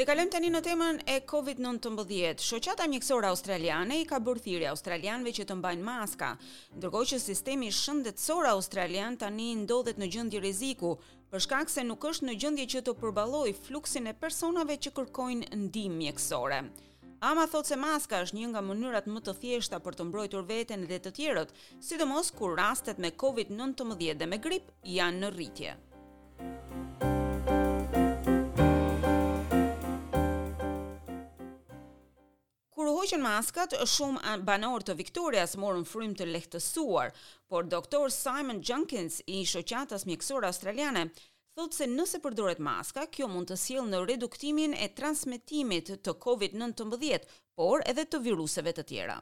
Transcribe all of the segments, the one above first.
Dhe kalojmë tani në temën e COVID-19. Shoqata Mjekësore Australiane i ka bërë thirrje australianëve që të mbajnë maska, ndërkohë që sistemi shëndetësor australian tani ndodhet në gjendje rreziku, për shkak se nuk është në gjendje që të përballojë fluksin e personave që kërkojnë ndihmë mjekësore. AMA thotë se maska është një nga mënyrat më të thjeshta për të mbrojtur veten dhe të tjerët, sidomos kur rastet me Covid nëntëmbëdhjetë dhe me grip janë në rritje. Kur u hoqën maskat, shumë banorë të Victorias morën frymë të lehtësuar, por doktor Simon Judkins i Shoqatës Mjekësore Australiane thotë se nëse përdoret maska, kjo mund të sjellë në reduktimin e transmetimit të Covid nëntëmbëdhjetë, por edhe të viruseve të tjera.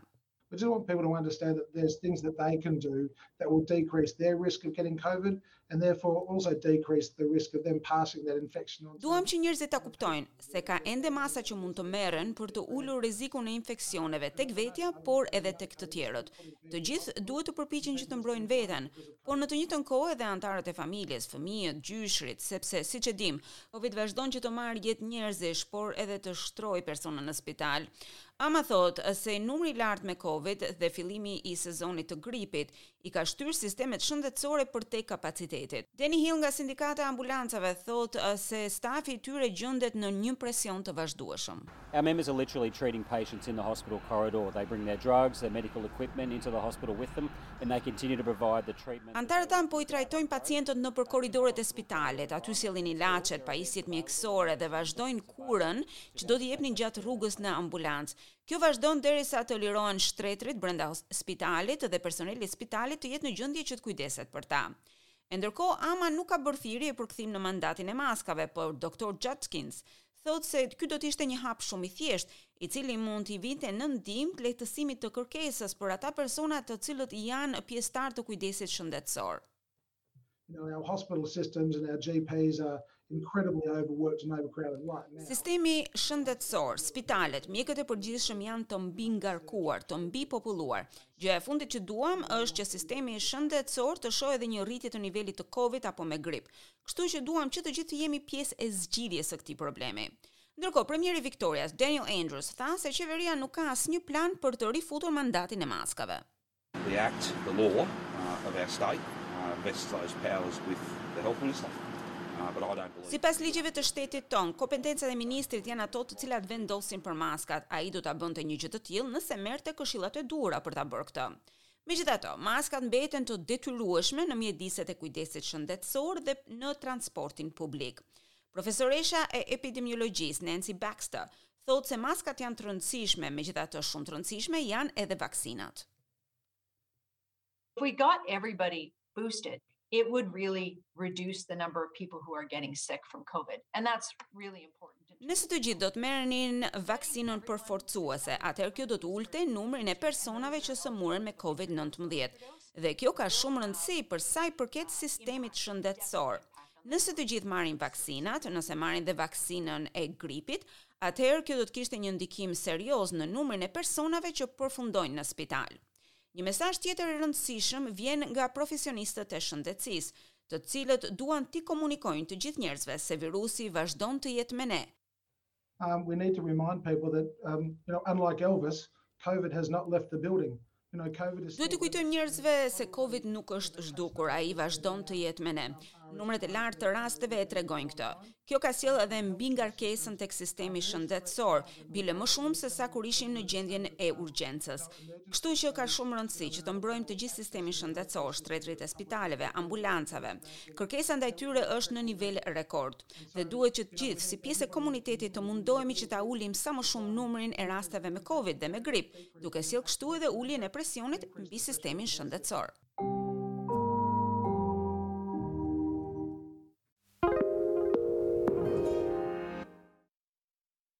We do want people to understand that there's things that they can do that will decrease their risk of getting Covid and therefore also decrease the risk of them passing that infection on to. Duam që njerëzit ta kuptojnë se ka ende masa që mund të merren për të ulur rrezikun e infeksioneve tek vetja, por edhe tek të tjerët. Të gjithë duhet të përpiqen që të mbrojnë veten, por në të njëjtën kohë edhe anëtarët e familjes, fëmijët, gjyshrit, sepse siç e dimë, Covid vazhdon që të marrë jetë njerëzish, por edhe të shtrojë persona në spital. AMA thotë se numri i lartë me Covid dhe fillimi i sezonit të gripit i ka shtyrë sistemet shëndetësore përtej kapacitetit. Danny Hill nga Sindikata e Ambulancave thotë se stafi i tyre gjendet nën një presion të vazhdueshëm. Our members are literally treating patients in the hospital corridor. They bring their drugs, their medical equipment into the hospital with them and they continue to provide the treatment. Anëtarët tanë po i trajtojnë pacientët nëpër korridoret e spitalit, aty sjellin ilaçet, pajisjet mjekësore dhe vazhdojnë kurën që do të jepnin gjatë rrugës në ambulancë. Kjo vazhdon derisa të lirohen shtretërit brenda spitalit dhe personeli i spitalit të jetë në gjendje që të kujdeset për ta. E ndërkohë AMA nuk ka bërë thirrje për kthim në mandatin e maskave, por doktor Judkins thotë se ky do të ishte një hap shumë i thjeshtë, i cili mund t'i vinte në ndihmë lehtësimit të kërkesës për ata persona të cilët janë pjesëtarë të kujdesit shëndetësor. Sistemi shëndetësor, spitalet, mjekët e përgjithshëm janë të mbingarkuar, të mbipopulluar. Gjëja e fundit që duam është që sistemi shëndetësor të shohë edhe një rritje të nivelit të Covid apo me grip. Kështu që duam që të gjithë të jemi pjesë e zgjidhjes së këtij problemi. Ndërkohë, premieri i Victorias, Daniel Andrews, tha se qeveria nuk ka asnjë plan për të rifutur mandatin e maskave. The Act, the law, of our state vests those powers with the Health Minister, but I don't believe. Sipas ligjeve të shtetit tonë, kompetencat e ministrit janë ato të cilat vendosin për maskat. Ai do ta bënte një gjë të tillë nëse merrte këshillat e duhura për ta bërë këtë. Megjithatë, maskat mbeten të detyrueshme në mjediset e kujdesit shëndetësor dhe në transportin publik. Profesoresha e epidemiologjisë, Nancy Baxter, thotë se maskat janë të rëndësishme, megjithatë shumë të rëndësishme janë edhe vaksinat. If we got everybody boosted, it would really reduce the number of people who are getting sick from COVID. And that's really important. Nëse të gjithë do të merrnin vaksinën përforcuese, atëherë kjo do të ulte numrin e personave që sëmuren me COVID-19. Dhe kjo ka shumë rëndësi për sa i përket sistemit shëndetësor. Nëse të gjithë marrin vaksinat, nëse marrin dhe vaksinën e gripit, atëherë kjo do të kishte një ndikim serioz në numrin e personave që përfundojnë në spital. Një mesazh tjetër i rëndësishëm vjen nga profesionistët e shëndetësisë, të cilët duan t'i komunikojnë të gjithë njerëzve se virusi vazhdon të jetë me ne, um, we need to remind people that, um, you know, unlike Elvis, COVID has not left the building. Duhet t'i kujtojmë njerëzve se Covid nuk është zhdukur, ai vazhdon të jetë me ne. Numrat e lartë të rasteve e tregojnë këtë. Kjo ka sjellë edhe mbingarkesën tek sistemi shëndetësor, bile më shumë se sa kur ishim në gjendjen e urgjencës. Kështu që ka shumë rëndësi që të mbrojmë të gjithë sistemin shëndetësor, shtretërit e spitaleve, ambulancave. Kërkesa ndaj tyre është në nivel rekord. Dhe duhet që të gjithë, si pjesë e komunitetit të mundohemi që ta ulim sa më shumë numrin e rasteve me Covid dhe me grip, duke sjellë kështu edhe uljen e presionit mbi sistemin shëndetësor.